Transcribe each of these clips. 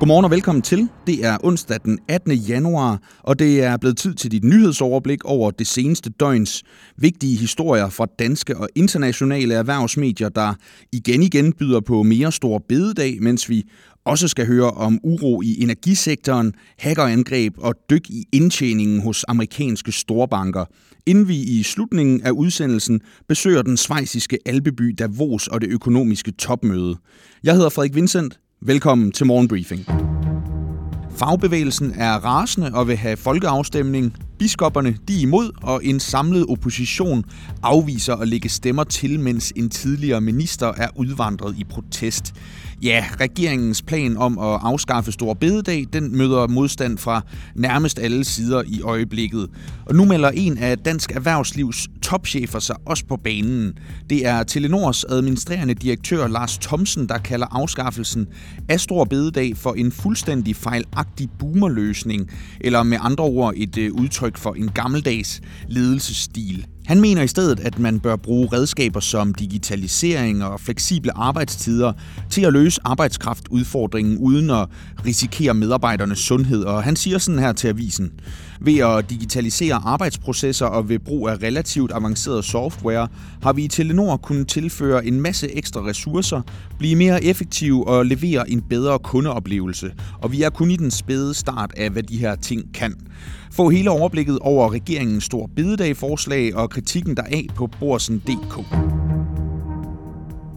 Godmorgen og velkommen til. Det er onsdag den 18. januar, og det er blevet tid til dit nyhedsoverblik over det seneste døgns vigtige historier fra danske og internationale erhvervsmedier, der igen igen byder på mere stor bededag, mens vi også skal høre om uro i energisektoren, hackerangreb og dyk i indtjeningen hos amerikanske storbanker. Inden vi i slutningen af udsendelsen besøger den svejsiske alpeby Davos og det økonomiske topmøde. Jeg hedder Frederik Vincent. Velkommen til Morgenbriefing. Fagbevægelsen er rasende og vil have folkeafstemning. Biskopperne de er imod, og en samlet opposition afviser at lægge stemmer til, mens en tidligere minister er udvandret i protest. Ja, regeringens plan om at afskaffe Stor Bededag, den møder modstand fra nærmest alle sider i øjeblikket. Og nu melder en af Dansk Erhvervslivs topchefer sig også på banen. Det er Telenors administrerende direktør Lars Thomsen, der kalder afskaffelsen af Stor Bededag for en fuldstændig fejlagtig boomerløsning, eller med andre ord et øh, udtryk udtryk for en gammeldags ledelsesstil. Han mener i stedet, at man bør bruge redskaber som digitalisering og fleksible arbejdstider til at løse arbejdskraftudfordringen uden at risikere medarbejdernes sundhed. Og han siger sådan her til avisen. Ved at digitalisere arbejdsprocesser og ved brug af relativt avanceret software, har vi i Telenor kunnet tilføre en masse ekstra ressourcer, blive mere effektive og levere en bedre kundeoplevelse. Og vi er kun i den spæde start af, hvad de her ting kan. Få hele overblikket over regeringens store bededag-forslag og kritikken deraf på borsen.dk.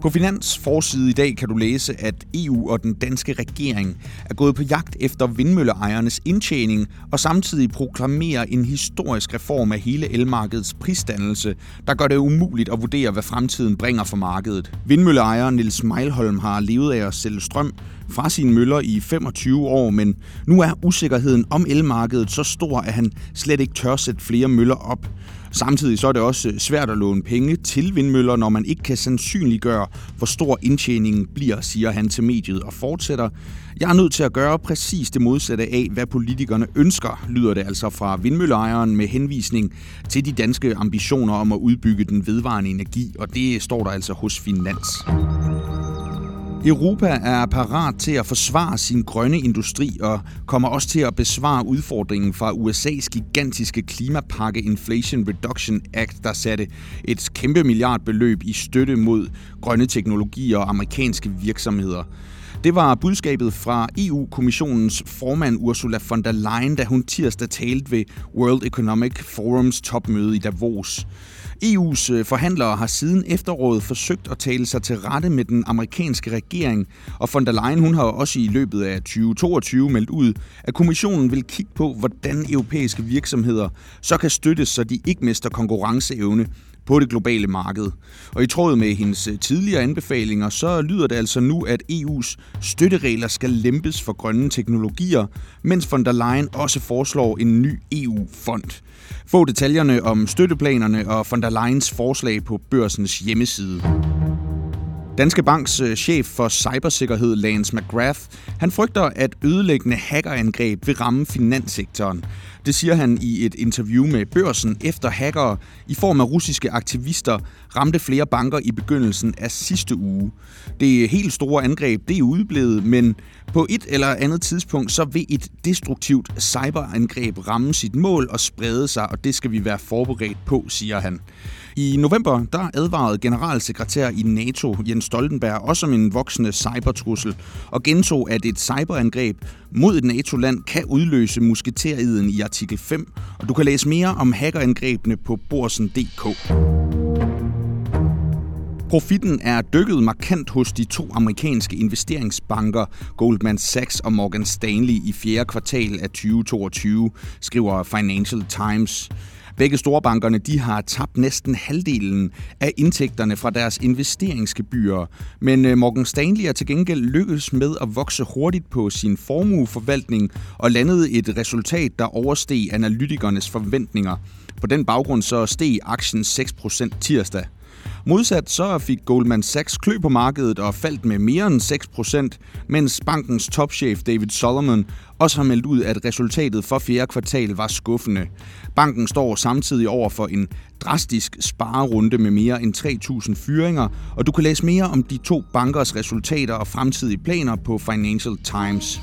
På Finans forside i dag kan du læse, at EU og den danske regering er gået på jagt efter vindmølleejernes indtjening og samtidig proklamerer en historisk reform af hele elmarkedets prisdannelse, der gør det umuligt at vurdere, hvad fremtiden bringer for markedet. Vindmølleejer Nils Meilholm har levet af at sælge strøm fra sine møller i 25 år, men nu er usikkerheden om elmarkedet så stor, at han slet ikke tør sætte flere møller op. Samtidig så er det også svært at låne penge til vindmøller, når man ikke kan sandsynliggøre, hvor stor indtjeningen bliver, siger han til mediet og fortsætter. Jeg er nødt til at gøre præcis det modsatte af, hvad politikerne ønsker, lyder det altså fra vindmølleejeren med henvisning til de danske ambitioner om at udbygge den vedvarende energi, og det står der altså hos Finans. Europa er parat til at forsvare sin grønne industri og kommer også til at besvare udfordringen fra USA's gigantiske klimapakke Inflation Reduction Act, der satte et kæmpe milliardbeløb i støtte mod grønne teknologier og amerikanske virksomheder. Det var budskabet fra EU-kommissionens formand Ursula von der Leyen, da hun tirsdag talte ved World Economic Forums topmøde i Davos. EU's øh, forhandlere har siden efteråret forsøgt at tale sig til rette med den amerikanske regering, og von der Leyen hun har også i løbet af 2022 meldt ud, at kommissionen vil kigge på, hvordan europæiske virksomheder så kan støttes, så de ikke mister konkurrenceevne på det globale marked. Og i tråd med hendes øh, tidligere anbefalinger, så lyder det altså nu, at EU's støtteregler skal lempes for grønne teknologier, mens von der Leyen også foreslår en ny EU-fond. Få detaljerne om støtteplanerne og von der Leyens forslag på børsens hjemmeside. Danske Banks øh, chef for cybersikkerhed, Lance McGrath, han frygter, at ødelæggende hackerangreb vil ramme finanssektoren. Det siger han i et interview med børsen efter hackere i form af russiske aktivister ramte flere banker i begyndelsen af sidste uge. Det helt store angreb det er udeblevet, men på et eller andet tidspunkt så vil et destruktivt cyberangreb ramme sit mål og sprede sig, og det skal vi være forberedt på, siger han. I november der advarede generalsekretær i NATO Jens Stoltenberg også om en voksende cybertrussel og gentog, at et cyberangreb mod et NATO-land kan udløse musketeriden i artikel 5, og du kan læse mere om hackerangrebene på borsen.dk. Profitten er dykket markant hos de to amerikanske investeringsbanker Goldman Sachs og Morgan Stanley i fjerde kvartal af 2022, skriver Financial Times. Begge storbankerne de har tabt næsten halvdelen af indtægterne fra deres investeringsgebyrer, men øh, Morgan Stanley er til gengæld lykkedes med at vokse hurtigt på sin formueforvaltning og landede et resultat, der oversteg analytikernes forventninger. På den baggrund så steg aktien 6% tirsdag. Modsat så fik Goldman Sachs klø på markedet og faldt med mere end 6%, mens bankens topchef David Solomon også har meldt ud, at resultatet for fjerde kvartal var skuffende. Banken står samtidig over for en drastisk sparerunde med mere end 3.000 fyringer, og du kan læse mere om de to bankers resultater og fremtidige planer på Financial Times.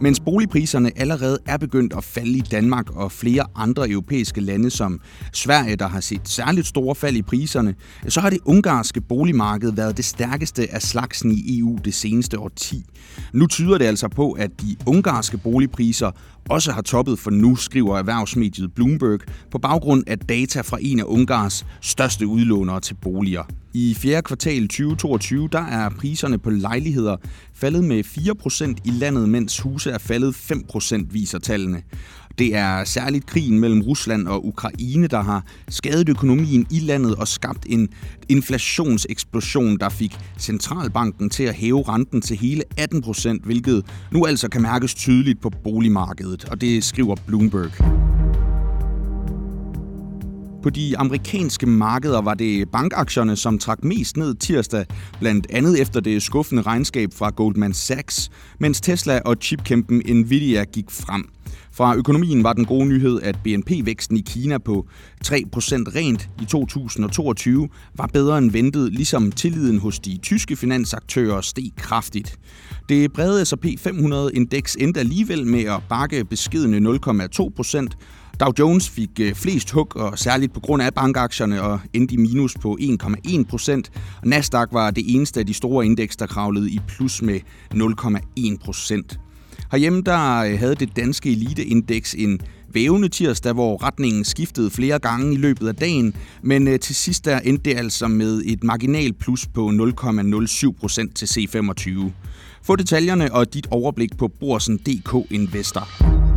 Mens boligpriserne allerede er begyndt at falde i Danmark og flere andre europæiske lande som Sverige, der har set særligt store fald i priserne, så har det ungarske boligmarked været det stærkeste af slagsen i EU det seneste årti. Nu tyder det altså på, at de ungarske boligpriser også har toppet for nu, skriver erhvervsmediet Bloomberg, på baggrund af data fra en af Ungars største udlånere til boliger. I fjerde kvartal 2022, der er priserne på lejligheder faldet med 4% i landet, mens huse er faldet 5%, viser tallene. Det er særligt krigen mellem Rusland og Ukraine, der har skadet økonomien i landet og skabt en inflationseksplosion, der fik centralbanken til at hæve renten til hele 18 procent, hvilket nu altså kan mærkes tydeligt på boligmarkedet, og det skriver Bloomberg. På de amerikanske markeder var det bankaktierne, som trak mest ned tirsdag, blandt andet efter det skuffende regnskab fra Goldman Sachs, mens Tesla og chipkæmpen Nvidia gik frem. Fra økonomien var den gode nyhed, at BNP-væksten i Kina på 3% rent i 2022 var bedre end ventet, ligesom tilliden hos de tyske finansaktører steg kraftigt. Det brede S&P 500-indeks endte alligevel med at bakke beskedende 0,2%, Dow Jones fik øh, flest hug, og særligt på grund af bankaktierne, og endte i minus på 1,1 procent. Nasdaq var det eneste af de store indeks, der kravlede i plus med 0,1 procent. Herhjemme der øh, havde det danske eliteindeks en vævende tirsdag, hvor retningen skiftede flere gange i løbet af dagen, men øh, til sidst der endte det altså med et marginal plus på 0,07 procent til C25. Få detaljerne og dit overblik på Borsen.dk Investor.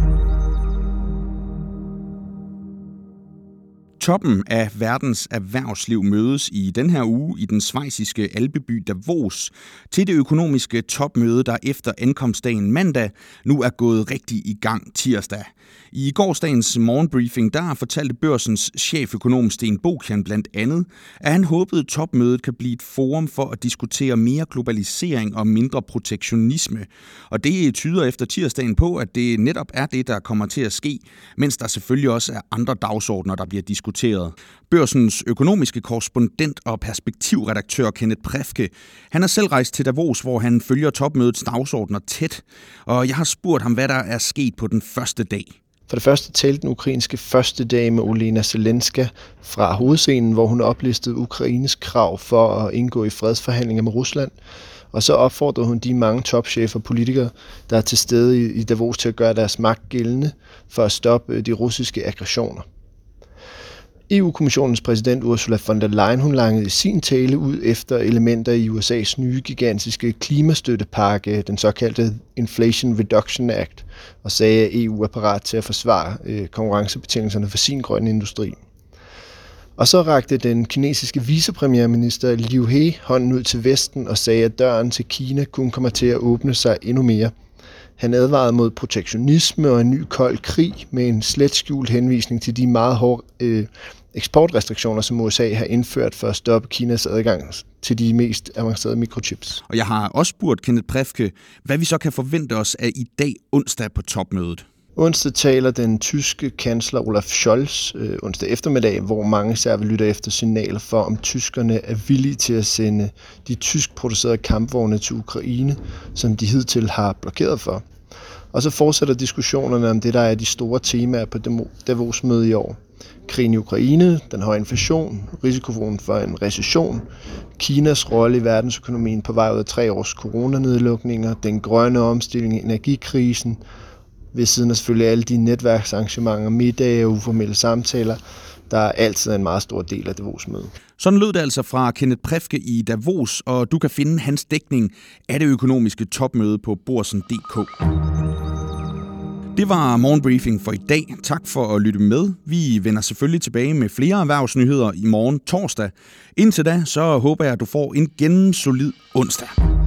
Toppen af verdens erhvervsliv mødes i den her uge i den svejsiske alpeby Davos til det økonomiske topmøde, der efter ankomstdagen mandag nu er gået rigtig i gang tirsdag. I gårsdagens morgenbriefing, der fortalte børsens cheføkonom Sten Bokian blandt andet, at han håbede, at topmødet kan blive et forum for at diskutere mere globalisering og mindre protektionisme. Og det tyder efter tirsdagen på, at det netop er det, der kommer til at ske, mens der selvfølgelig også er andre dagsordner, der bliver diskuteret. Børsens økonomiske korrespondent og perspektivredaktør Kenneth Præfke, han er selv rejst til Davos, hvor han følger topmødets dagsordner tæt. Og jeg har spurgt ham, hvad der er sket på den første dag. For det første talte den ukrainske første dame Olena Zelenska fra hovedscenen, hvor hun oplistede Ukraines krav for at indgå i fredsforhandlinger med Rusland. Og så opfordrede hun de mange topchefer og politikere, der er til stede i Davos til at gøre deres magt gældende for at stoppe øh, de russiske aggressioner. EU-kommissionens præsident Ursula von der Leyen hun langede i sin tale ud efter elementer i USA's nye gigantiske klimastøttepakke, den såkaldte Inflation Reduction Act, og sagde, at EU er parat til at forsvare øh, konkurrencebetingelserne for sin grønne industri. Og så rakte den kinesiske vicepremierminister Liu He hånden ud til Vesten og sagde, at døren til Kina kun kommer til at åbne sig endnu mere – han advarede mod protektionisme og en ny kold krig med en slet skjult henvisning til de meget hårde øh, eksportrestriktioner, som USA har indført for at stoppe Kinas adgang til de mest avancerede mikrochips. Og jeg har også spurgt Kenneth Præfke, hvad vi så kan forvente os af i dag onsdag på topmødet. Onsdag taler den tyske kansler Olaf Scholz øh, onsdag eftermiddag, hvor mange især vil lytte efter signaler for, om tyskerne er villige til at sende de tysk producerede kampvogne til Ukraine, som de hidtil har blokeret for. Og så fortsætter diskussionerne om det, der er de store temaer på Davos møde i år. Krigen i Ukraine, den høje inflation, risikoen for en recession, Kinas rolle i verdensøkonomien på vej ud af tre års coronanedlukninger, den grønne omstilling, energikrisen, ved siden af selvfølgelig alle de netværksarrangementer, middage og uformelle samtaler, der er altid en meget stor del af Davos-mødet. Sådan lød det altså fra Kenneth Præfke i Davos, og du kan finde hans dækning af det økonomiske topmøde på borsen.dk. Det var morgenbriefing for i dag. Tak for at lytte med. Vi vender selvfølgelig tilbage med flere erhvervsnyheder i morgen torsdag. Indtil da, så håber jeg, at du får en gennemsolid onsdag.